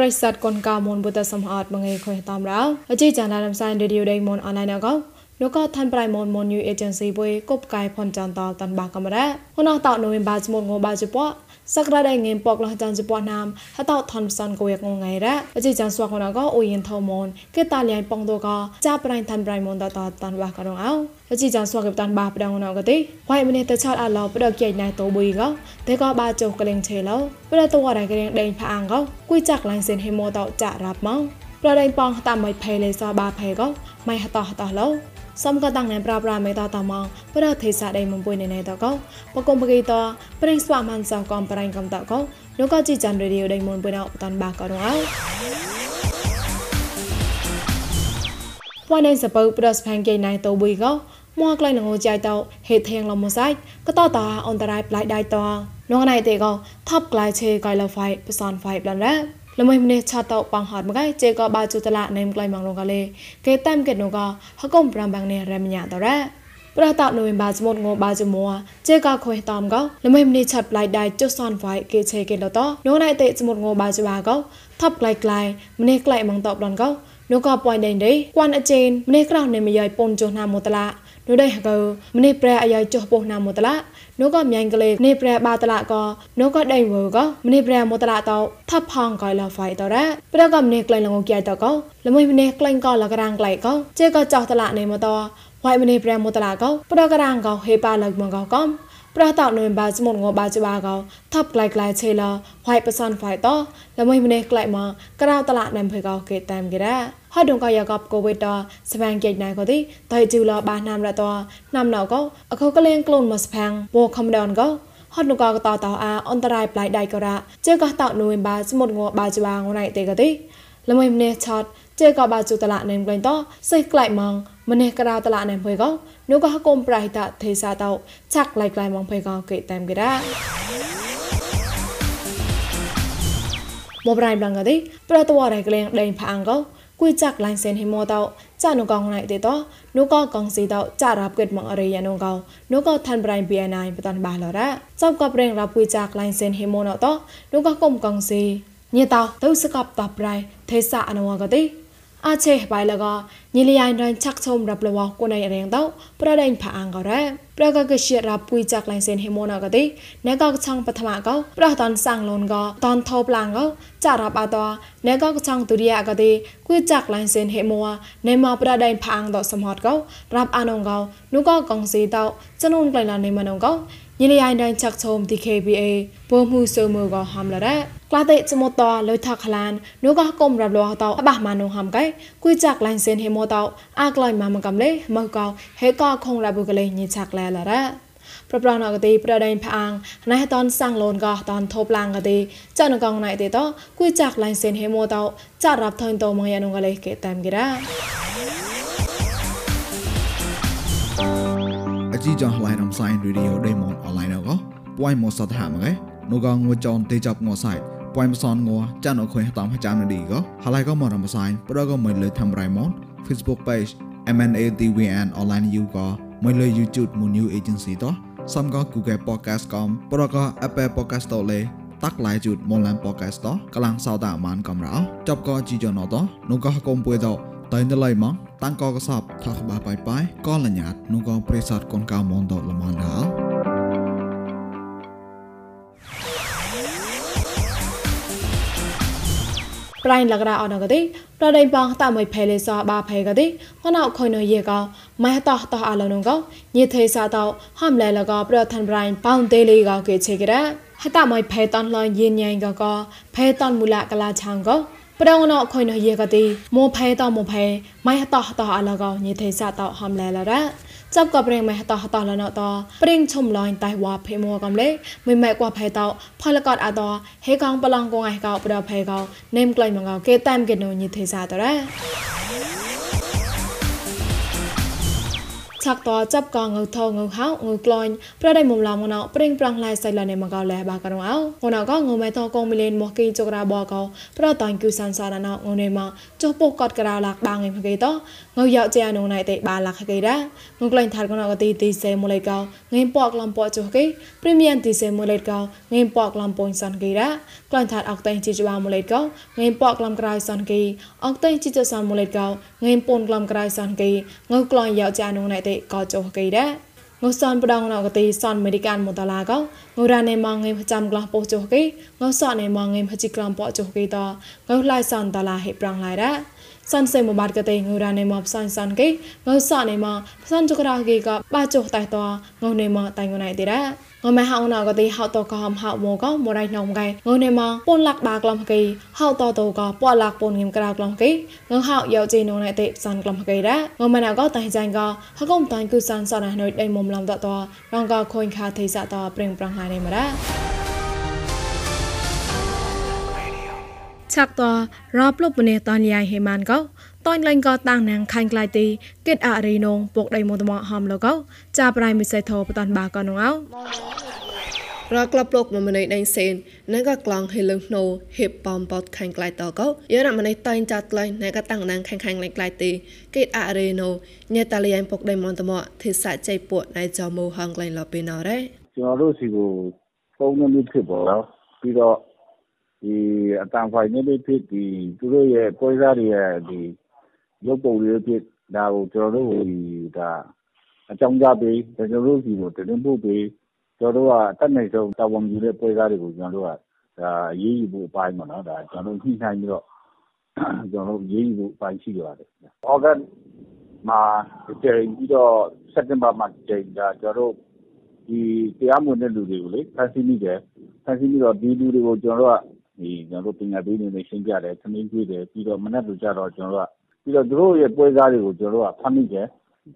ប្រិស័តកនកាមុនបុតសំអត់មងៃខុយតាមរោអជីចានឡាំសានរេឌីយោដេមុនអនឡាញកោនោះក៏ថាន់ប្រៃមុនមុនយូអេเจนស៊ីបុយកប់កាយផនចាន់តតាន់បាកំរ៉ាហ៊ុនអតោနိုវិញបាចមុនងបាជព សក្តាដៃងេពកលះចាន់ជពណាមហតោថនផ្សនកូយកងងៃរ៉ាអជីចានស្វាកណក៏អូយិនថោមុនគេតាលៀងប៉ងតក៏ចាប្រៃថាន់ប្រៃមុនតតតាន់បាករងអោអជីចានស្វាកតាន់បាប្រដងណក៏ទេវ៉ៃម្នេះតឆាត់អឡោប្រដកែកណៃតូបុយក៏តែក៏បាចុកកលេងឆេឡោប្រដតវរ៉ៃកលេងដេញផាងក៏គួយចាក់ឡាញ់សិនហេម៉ូតចារាប់មកប្រដេញប៉ងតាមមិនផេលេសបាផេក៏មិនហតហតឡោ សំកតាំងណែប្រាប្រាមេតាតាម៉ងប្រទេសាដៃមុំពុយណេណេតកោបកុំបកេតប្រេងស្វាមានសកំប្រៃកំតកោលោកកជីចាន់រីឌីដៃមុំពុយណោបតាន់បាកោរងអោវ៉ានឯសបើប្រសផាំងកេណៃតូវីកោមកក្លែងងូចៃតោហេធៀងលមសៃកតតាអន្តរាយប្លាយដៃតងណៃទេកោថប់ក្លាយឆេកៃលហ្វៃបសនហ្វៃប្លានរ៉ា លមៃមនេឆាតោបងហតមកឯជេកបាជុតឡាណេមក្លៃម៉ងលងកលេគេតាំកេណូកហកុំប្រាំបាំងនេរមញ្ញាតរ៉ាប្រតនុវិបាចមុតងបាចមួជេកខុយតំកលមៃមនេឆាប់ឡៃដៃចុសនវ៉ៃគេឆេគេលតនោះណៃតេចមុតងបាចបាកថប់ក្លៃក្លៃមនេក្លៃម៉ងតបឡនកនោះក៏ពួយដេញដេគួនអចេនមនេក្រោះនេមយាយពុនចុះណាមតឡា នោះដែរហកោម្នេះព្រះអាយចុះពោះណាមតឡានោះក៏မြိုងក្លេម្នេះព្រះបាតឡាក៏នោះក៏ដេញវើក៏ម្នេះព្រះមតឡាតោថប់ផងក៏លហ្វៃតរ៉ាព្រះក៏ម្នេះក្លែងលងគៀតក៏ល្មួយម្នេះក្លែងក៏លក្រាងក្លែក៏ជេក៏ចោះតឡានៃមតោហើយម្នេះព្រះមតឡាក៏ប្រករាងក៏ហេប៉ាលឹកមកក៏ ប្រតនៅបាចមុនងបាចបាកោថាប់ក្លែក្លែឆេឡវ៉ៃប៉សានហ្វៃតល្មួយម្នេះក្លែមកក្រៅតឡាណាំភើកោគេតាមគេរ៉ាហត់ដងកយកបកូវីតសវាងកិច្ចណៃក៏ទីតៃជូលបាណាំរតណាំណៅក៏អខកលេងក្លូនមកស្ភាំងវខំដនក៏ហត់នកកតតអាអន្តរាយប្លៃដៃក៏រ៉ជើក៏តនុយបាសមុតងបាជបាងណៃទេក៏ទីល្មួយម្នេះឆត ជើក៏បាជូតឡាណេមក្លែងតសៃក្លែម៉ងម្នេះក្រៅតឡាណេមភើក៏នោះក៏កុំប្រៃតទេសាតោចាក់ឡៃក្លែម៉ងភើក៏គេតាមគេរ៉ាមកប្រៃប្លងក៏ទីប្រតវរៃក្លែងដេញផាងក៏គួយចាក់ឡាញ់សេនហេម៉ូតោចានុកងណៃទេតនូកកងស៊ីតោចារាប់កេតមកអរិយានុកោនូកឋានប្រៃ BNI បតាន់បាឡរ៉ាចប់កប្រេងរាប់គួយចាក់ឡាញ់សេនហេម៉ូណតនូកកុំកងស៊ីញេតោទៅសកបតប្រៃទេសាអនុវកទេ อาเชไปแล้วก็ยิลยายรันชักชมรับละวกุนายเรียงเต้าประเด็นผาอังก็ได้ประกาศเชียรับปุยจากลายเซ็นเฮโมนากติในก็ช่างปฐมก็ประตอนสั่งลนก็ตอนทบลางก็จะรับอาตัวในก็ช่างตุริยากติกุยจากลายเซ็นเฮโมในมาประเด็นผาอังต่อสมอดก็รับอานงก็นุก็กองสีเต้าจะนุ่นไกลลานในมันงก็ យិនយាយនឹងចាក់ឈុំ DKBA ពមហ៊ូសូមូកហំឡរ៉ាក្លាតេចមតលុយថខ្លាននោះក៏គុំរាប់លោះតអបះម៉ានុងហំកែគួយចាក់ឡាញ់សិនហេមតអាក្លៃម៉ាមកកំលេមើកោហេកោខុងលាបុកលេញីចាក់ឡែឡរ៉ាប្រប្រណកទីប្រដែងផាងណៃតនសាំងលូនក៏តនធប់ឡាងកទីចានកងណៃទេតគួយចាក់ឡាញ់សិនហេមតចាក់រាប់ថើញតមកយ៉ាងនោះកលេគេតាមគេរ៉ា ចង់ឡៃរំសាយរីឌីយោដេម៉ុនអឡៃណកោពួយមកសតហាមកេនូកងងួចនទេចាប់ងួសាយពួយមសនងួចានអខុយតាមចាំនឌីកោហឡៃក៏មករំសាយប្រក៏មិនលើធ្វើរៃម៉ុន Facebook page MNADWN online you ក៏មិនលើ YouTube មួយ new agency តោះសំក៏ Google podcast កំប្រក៏ Apple podcast តលេតាក់ឡៃជូតមនឡាន podcast តោះកលាំងសោតអាម៉ានកំរោចប់ក៏ជីយ៉ណតោះនូកោកុំពួយតោ តៃណឡៃម៉ងតាំងក៏កសបថាក្បាបាយបាយក៏លញ្ញាតនោះក៏ប្រេសតកូនកៅមនតលមនដល់ប្រៃលករអនកតិប្រដៃបងតមួយផេលេសបាផេកតិខណោខុយនយេកោម៉ែតោតោអលនងកោញិទេសាតោហំលែលកោប្រឋានប្រៃប៉ោងទេលីកោគេឆេករហតមួយផេតនលយិនញ៉ៃកកោផេតនមូលកលាឆាងកោ ប្រងណោខុយណយេកទីមួផេតមួផេម៉ៃតោះតោះអឡកោញេទេសាតោហំឡែលរ៉ាចាប់ក៏ប្រេងម៉ែតោះតោះលណោតប្រេងឈុំឡាញ់តៃវ៉ាភេមួកំលេមិនម៉ែកួផេតោផលកតអតោហេកងប្លង់កងឯកោប្រផេកោនេមក្លៃមកោគេតាមកេណូញេទេសាតរ៉ា ឆាក់តចាប់កងងើថងើហៅងើក្លាញ់ប្រដៃមុំឡំងណោព្រិងប្រងឡៃសៃឡានេមកោលែបាករងអោងណោកងើម៉ែតកងមីលេនមកគីចុករាបកោប្រតាញ់គូសានសារណោងនេមកចុះពុកកតក្រៅឡាក់បាងឯមកេតងើយកជាអនុងណៃតេបាឡាក់កេដាងើក្លាញ់ថាកណោកទីទីសេមូលេកោងេពកឡំពចុះកេព្រីមៀនទីសេមូលេកោងេពកឡំពុញសានកេដាក្លាញ់ថាអកតេជីចបាមូលេកោងេពកឡំក្រៅសានកេអកតេជីចសានមូលេកោងេពុនក្លំក្រៅសានកេងើក្លាញ់យកជាអនុងណៃតេកោចុះកេដាងសនបដងណកទីសនអមេរិកានមតឡាកងរ៉ានេម៉ងងេប្រចាំក្លោះពោះចុះគេងសនេម៉ងងេផជីក្លំពោះចុះគេតងឡៃសនតឡាហេប្រងឡៃរ៉ា សាន់សេមបាត់កតេងរ៉ានេម៉ផ្សានសានគេងសនេម៉ផ្សានចុករ៉ាគេកបាចុះតៃតងនេម៉តៃងណៃទេរ៉ាងမဲហៅណក៏ទីហៅតក៏ហំហៅមកក៏មរៃណងកែងនេមកពនលាក់បាក្លំកេហៅតតក៏ពលាក់ពនងឹមក្រៅក្លំកេងហៅយកជីនងណៃទេសានក្លំកេដែរងមែនក៏តៃចាញ់ក៏ហកុំតាញ់គូសានសនណៃដៃមុំឡំតតរងក៏ខូនខាថៃសតប្រេងប្រងហើយនេះមកដែរ ឆាក់តរ៉បលុបមនេះតនយាយហេម៉ានក៏តូនលេងក៏តាំងណាងខាញ់ក្លាយទីគិតអរីនងពុកដៃមតមហំលកោចាប្រៃមិសៃធោបតនបាក៏នងអោរកក្លបលោកមកម្នៃដេញសេនណែក៏ក្លងហេលឹងណូហេបបំបតខាញ់ក្លាយតកោយរម្នៃតៃចាត់ក្លែងណែក៏តាំងណាងខាញ់ខាញ់ក្លាយទីគិតអរីណូញេតាលីយ៉ៃពុកដៃមតមទេសាចៃពួកណៃចមូហងក្លែងលបេណរ៉េကျွန်တော်တို့စီကိုပုံနှမျိုးဖြစ်ပေါ်တော့ပြီးတော့ ဒီအတန်ဖိုင်နေလေးဖြစ်ဒီသူတို့ရဲ့ပွဲစားတွေရဲ့ဒီရုပ်ပုံတွေဖြစ်ဒါကိုကျွန်တော်တို့ဒါအကြောင်းကြားပေးကျွန်တော်တို့စီကိုတင်ပို့ပေးကျွန်တော်တို့ကအတက်နိုင်ဆုံးတာဝန်ယူတဲ့ပွဲစားတွေကိုကျွန်တော်တို့ကဒါရေးယူဖို့အပိုင်းပေါ့နော်ဒါကျွန်တော်တို့ညှိနှိုင်းပြီးတော့ကျွန်တော်တို့ရေးယူဖို့အပိုင်းရှိပါတယ်။ဩဂတ်မှာကြိမ်ပြီးတော့စက်တင်ဘာမှာကြိမ်ဒါကျွန်တော်တို့ဒီတရားမဝင်တဲ့လူတွေကိုလေဖန်ဆီးမိတယ်ဖန်ဆီးပြီးတော့ဒီလူတွေကိုကျွန်တော်တို့ကဒီ ကျွန်တော်တို့ပညာပေးနေနေရှင်းပြတယ်သမင်းကျွေးတယ်ပြီးတော့မနက်လူကြတော့ကျွန်တော်တို့ကပြီးတော့သူတို့ရဲ့ပွဲစားတွေကိုကျွန်တော်တို့ကဖမ်းမိတယ်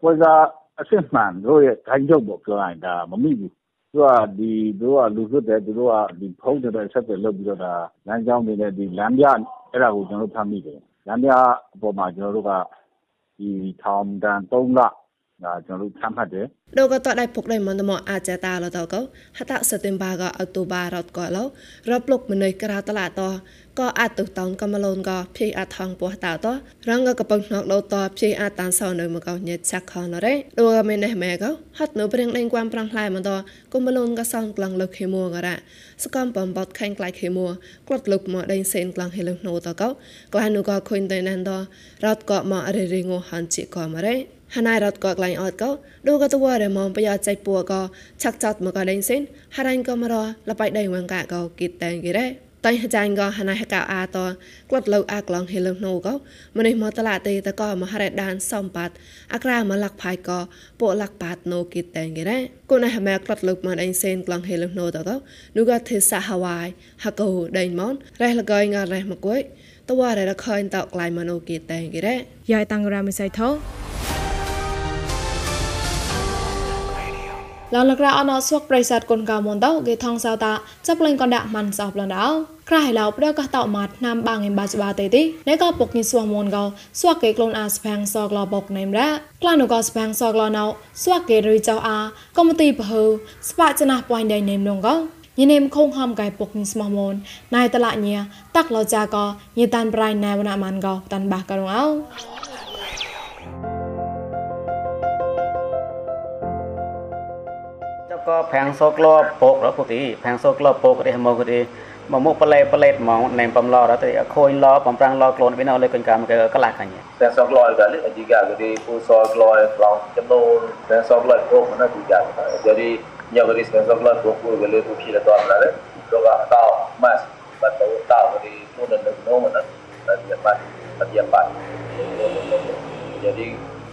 ပွဲစားအစစ်မှန်သူတို့ရဲ့ဂိုင်းချုပ်ပေါ့ပြောရင်ဒါမမိဘူးသူကဒီသူကလူစွတ်တယ်သူတို့ကဒီဖုံးတဲ့ဆက်တယ်လုပ်ပြီးတော့ဒါလမ်းကြောင်းနေတဲ့ဒီလမ်းပြအဲ့ဒါကိုကျွန်တော်တို့ဖမ်းမိတယ်လမ်းပြအပေါ်မှာကျွန်တော်တို့ကဒီထောင်တန်3လဒါ ကျွန်တော်တို့ချမှတ်တယ်ดกตอได้พกได้มันตมออาจจะตาเราตอก็หตะสติมบาก็อัตุบารอดก็แล้วรับลกมันเลยกระตลาดตอก็อาจตุตองกำมะลนก็พี่อาทองปัวตาตอรังก็กระปังนอกเราตอพี่อาตานเศร้าเนมันก็เน็ดชักคอนเรดูก็ไม่ได้แม่ก็ฮัดหนูเปรียงเล่นความปรังลายมันตอกุมะลนก็ซ่องกลางลึกเขมัวก็ได้สกอมปอมบอดแข่งไกลเขมัวกรดลึกมาได้เซนกลางเฮลึกโนตอก็กลายหนูก็คุยในนั้นตอรอดก็มาอะไรริงโอหันจิก็มาได้ហណៃរត់ក៏ក្លែ ងអត់ក៏ដូក៏តវរមងប្រយោចៃពួក៏ឆាក់ចាត់មកក៏ដេញសិនហរ៉ាញ់ក៏មករលបៃដេញវងកាក៏គិតតែងគេរ៉េតៃហចាញ់ក៏ហណៃហកៅអាតក្លត់លើអាក្លងហេលណូក៏ម្នេះមកតឡាទេតក៏មហរ៉េដានសំបាត់អាក្រាមកលាក់ផៃក៏ពួកលាក់បាតណូគិតតែងគេរ៉េគូនហមែក្លត់លើមកដេញសេនក្លងហេលណូតក៏នោះក៏ទេសាហាវ៉ៃហកោដេញមករ៉េលកយងរ៉េមកគួយតវរ៉េរខើញតក្លៃមណូគិតតែងគេរ៉េយ៉ៃតាំងរ៉ាមិសៃថោ ឡងលក្រអនស្វកប្រិស័តគុនកៅមនតោគេថងសៅតាចាប់លេងកណ្ដាក់មិនសោបលនដៅក្រៃឡៅប្រកតោមាត់ណាំបាងឯបាច់បាទេទីណែក៏ពុកញីស្វមនកោស្វកគេក្លូនអាស្ភាំងសកលបុកណេមរ៉ាក្លានុក៏ស្ភាំងសកលណៅស្វកគេរីចៅអាកុំទីបើស្បាចណាပွိုင်းដៃណេមនងកោញិនេមខងហំកៃពុកញីស្មោះមនណៃតឡាញៀតាក់លោចាក៏ញិតានប្រៃណែវណាម៉ានកោតាន់បាក់ករងអោ ក៏ប្រាំងសូក្លពករពុទីប្រាំងសូក្លពកនេះមកទីមកមុខប្លែប្លែហ្មងណែបំឡរទៅខូនឡបំប្រាំងឡខ្លួនវិញអស់លេកកាមកកលាកាញ់ប្រាំងសូក្លកាលអឌីកាគឺពូសូក្លប្លងចំនួនប្រាំងសូក្លពកណាទីកា jadi nyawa di spraang sok lah buku gale tu kira tu amla le to ga tao mas ba to tao di tu dan no mana dia pas dia pas jadi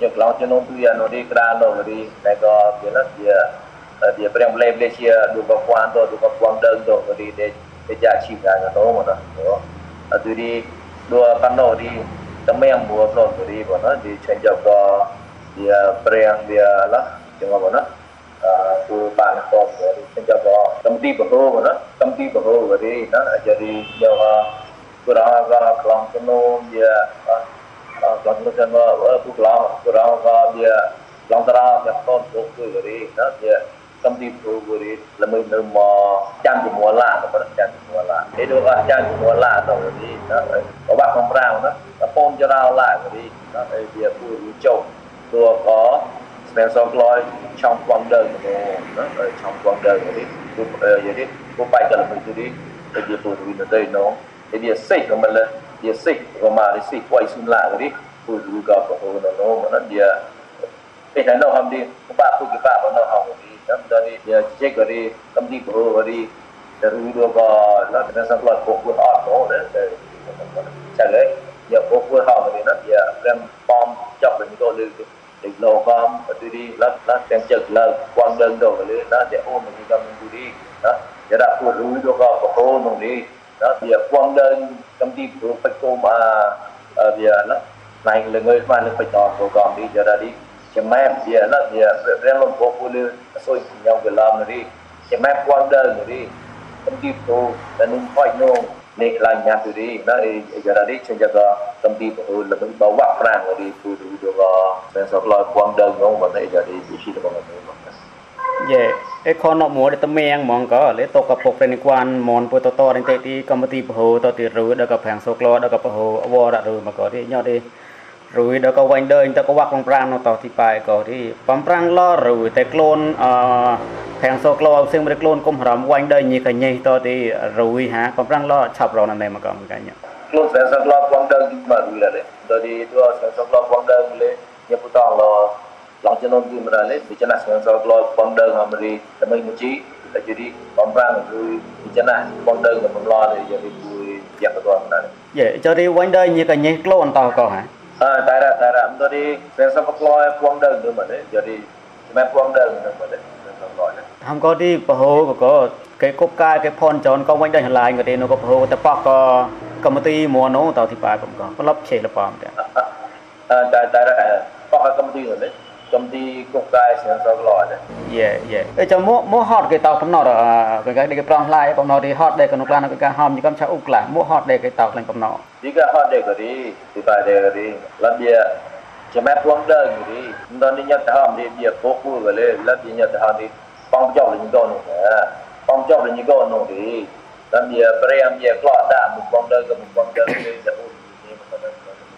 nyak lao jenon tu ya no di kran no di nego dia prem le le sia duga quando duga quando do di de de ja chi ga na do mo na do adu di do pan no di tame yang bu lo do di bo na di chen ja ko dia prem dia la che ma bo na tu pan ko bo di chen ja ko tam di bo bo na tam di bo bo di na jadi ya kurang ga kelang keno dia kelang keno kan bu kelang rồi ga dia ឡងតារាអ្នកតនពុកគឺរីណាជា កំទីព្រោះវរីល្មើនៅមកចាំជាមួយឡាបរិចាំជាមួយឡាឯដូចអាចារ្យជាមួយឡាទៅរីណាបបាក់កំប្រាវណាតពូនចរោឡាវរីណាឯវាពូរីចុះតួក៏ស្មែសងក្លោយឆောင်းផ្ងដើណាឆောင်းផ្ងដើរីពូយរីពូបាយកលមិនទីរីឯវាពូរីទៅណងឯវាសេចក៏មិនលើវាសេចក៏មករីសេចពួយសុនឡារីពូរីក៏ប្រហូនណងណាវាពេលណោះហំទីបបាក់ពូកបាក់ណោះហំទី dari check dari company go dari dari video ba na na sa plan ko ko ha no na cha le ya ko ko ha ni na ya ram pom chọc ni to le để lo com và tôi đi lát lát xem chật là quăng đơn đầu lên nó để ôm mình cầm mình đi đó để đặt của rúi cho con của cô mình đi đó thì quăng đơn cầm đi của phải cô mà bây giờ nó này là người mà nó phải chọn của con đi giờ ra đi chemem dia la dia relon populu so yang gelam ni chemem kuang dan ni tempi rồi đi, umpai no ne klan nya tu ni na e là ni chen jaga tempi tu le ben đi wa prang ni tu du do ga sen so la kuang dan no ma ne jara ni si da ba ni ma ye e kono mo de temeng mong ko le to ka pok ni kwan mon pu to to ni te ti kamati po to ti ru da ka phang so klo da ka po awo ra ru ma ko ti nyo ti រាំងសូក្លោដកបហោអវររឺមកក៏ទីញ៉ទេរួយដល់ក៏វាញ់ដើញទៅក៏វាក់បំប្រាំងនៅតទីប៉ែក៏ទីបំប្រាំងឡរួយតែខ្លួនអខាងសូក្លោផ្សេងមិនខ្លួនគុំរំវាញ់ដើញញីកញេតទីរួយហាបំប្រាំងឡឆាប់រនណែមកក៏មិនកាញ់ខ្លួនខាងសូក្លោវងដើញមករួយដែរទៅទីទៅខាងសូក្លោវងដើញលេញពុតឡឡងចំណនទីមរលេវិចណាខាងសូក្លោវងដើញអមរីដើម្បីមួយជីតែ jadi បំប្រាំងរួយវិចណាវងដើញបំឡទៅ jadi រួយយ៉ាងទៅណាយេចរីវាញ់ដើញញីកញេខ្លួនតក៏ហា tara tara tadi pensam pekloi puang deng tu mana jadi cuma puang deng tu mana không có đi bảo hộ có cái cốc ca cái phone tròn có quanh đây lại người ta nó có bảo hộ ta bóc có cầm một tí mua nó tàu thì phải cũng có. Có lấp chế là bom đấy à ờ, tại tại ra bóc cái công ty rồi đấy chấm đi quốc gia sẽ sau lòi đấy yeah yeah ấy cho mua mua hot cái tàu cũng nọ đó cái cái cái prong lại cũng nọ thì hot đây còn nó là cái hòm như con cháu ục là mua hot đây cái tàu lên cũng nọ chỉ cái hot đây cái đi thì bài đây cái đi lần bia chỉ mẹ quăng đơn cái đi chúng ta đi nhận hòm đi bia phố khu rồi lên lần đi nhận hòm đi phong trào là như con nữa phong trào là như con nữa thì lần bia bia bia cọ đã một quăng đơn cái một quăng đơn cái sẽ ủng như thế mà còn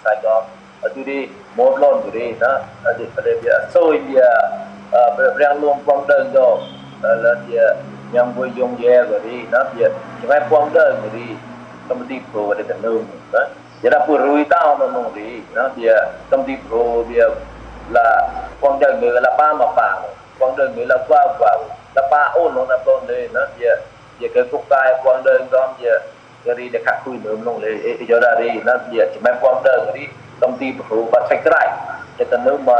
sai đó aturi modlon duri na adi pada dia so dia berang long quang đơn do là dia yang à, vui dùng ye gari na dia cuma quang đơn gari tâm đi pro ada tenung na dia dah pun rui tau no no ri na dia tâm đi pro dia là quang đơn người là ba mà ba. Quang đơn người là qua vào là ba ôn nó là con đây na dia dia ke kukai quang đơn dom dia gari dekat kui nom long le eh jodari na dia cuma quang đơn gari công ty phụ và sạch lại để tận nước mà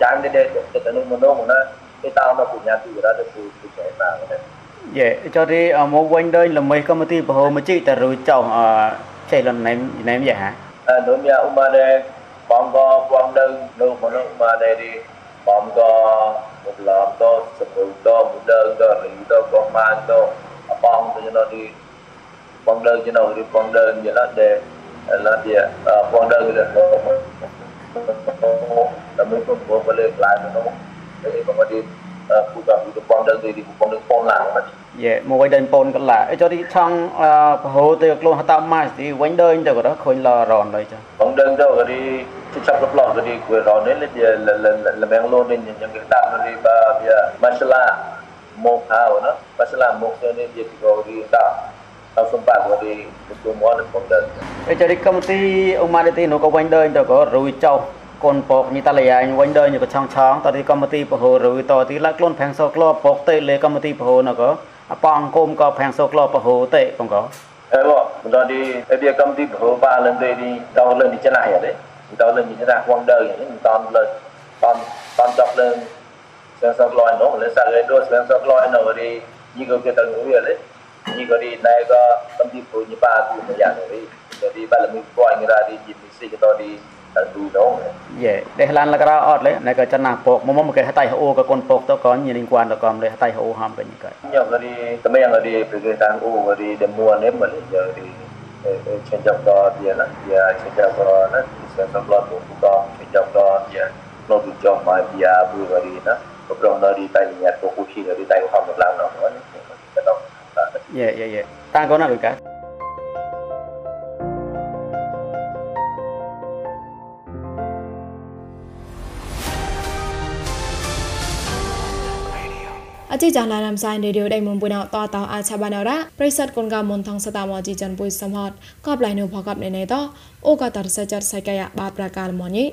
chán đi đây để tận nước mà nó mà nó cái tao nó của nhà thì ra được phụ phụ trẻ mà vậy cho đi ờ, ở quanh đây là mấy công ty bảo mà chị ta rồi chồng ở chạy lần này này vậy hả? À nữa nhà ông bà đây bọn có bọn đơn đâu mà nó mà đây đi. Bọn có một lần đó sập đổ đó một đơn đó rồi đó con man đó ờ, bọn cho nó đi bọn đơn cho nó đi bọn đơn vậy đó để แล้วเดี๋ยวพวงเดินเลยแต่ไม่ต้องกลัวไปเลยกลายเป็นน้องแต่ก็มาดีผู้กับผู้กับพวงเดินดีผู้พวงเดินปนหลังมา dạ một cái đền pon cái là cho đi trong à, hồ từ luôn tam mai thì quanh đơn cho đó, khôi lò ròn đấy cho. Còn đơn đâu rồi đi thì sắp lắp lòn rồi đi quay ròn đấy à, là là là là mang luôn nên những cái tạm rồi đi, ba bây giờ masala mộc hào nó masala một cho nên việc rồi đi tạm nó xung phạm của đi chúng mua được công đơn để cho đi công ty ông mai đi nó có quanh đơn cho có rùi châu còn bọc như ta lấy anh quanh đơn như có chong chong ta đi công ty bảo hộ rùi to thì lắc luôn phèn sọc lo bọc tê lấy công ty bảo hộ nó có. À, Bong côm có phèn sọc lo bảo hộ tệ không có. Thế rồi đi đi công ty bảo hộ ba lần đây đi tao lần đi trên này ở đấy. Tao lần đi trên này quanh đời những tao lần tao tao đọc lên. Sang sọc lo nó lên sang cái đôi sang sọc lo nó đi. Như cái tầng ngủ vậy đấy ni gari nai ga tambi pu ni pa tu ni ya ni gari ba la mi ko ni ra di jin si ka to di tu do ye de lan la ra ot le. Nai ka chana pok. Mo mo ka tai ho ka kon pok to kon ni ling kwan to kon le tai ho ham ka ni ka yo gari ta me yang gari pe ge tan o gari de mo ne ma le ya gari change up da dia na dia change up na sa sa blog ko ko change up da dia nó được cho mà bia bùi gari na ก็ปรองเราดีไปเนี่ยตัวกู้ชีเราดีไปความหมดแล้วเนาะ Iya, iya, iya. Tangkona lho, Kak. a chi chan la lam sai de to ta a cha ba na ra praisat kon ga mon thong sata mo chi chan pu sam hot kop lai no phakap ne ne to sa chat sai ka ba prakal mo ni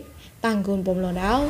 tang gun bom lo dao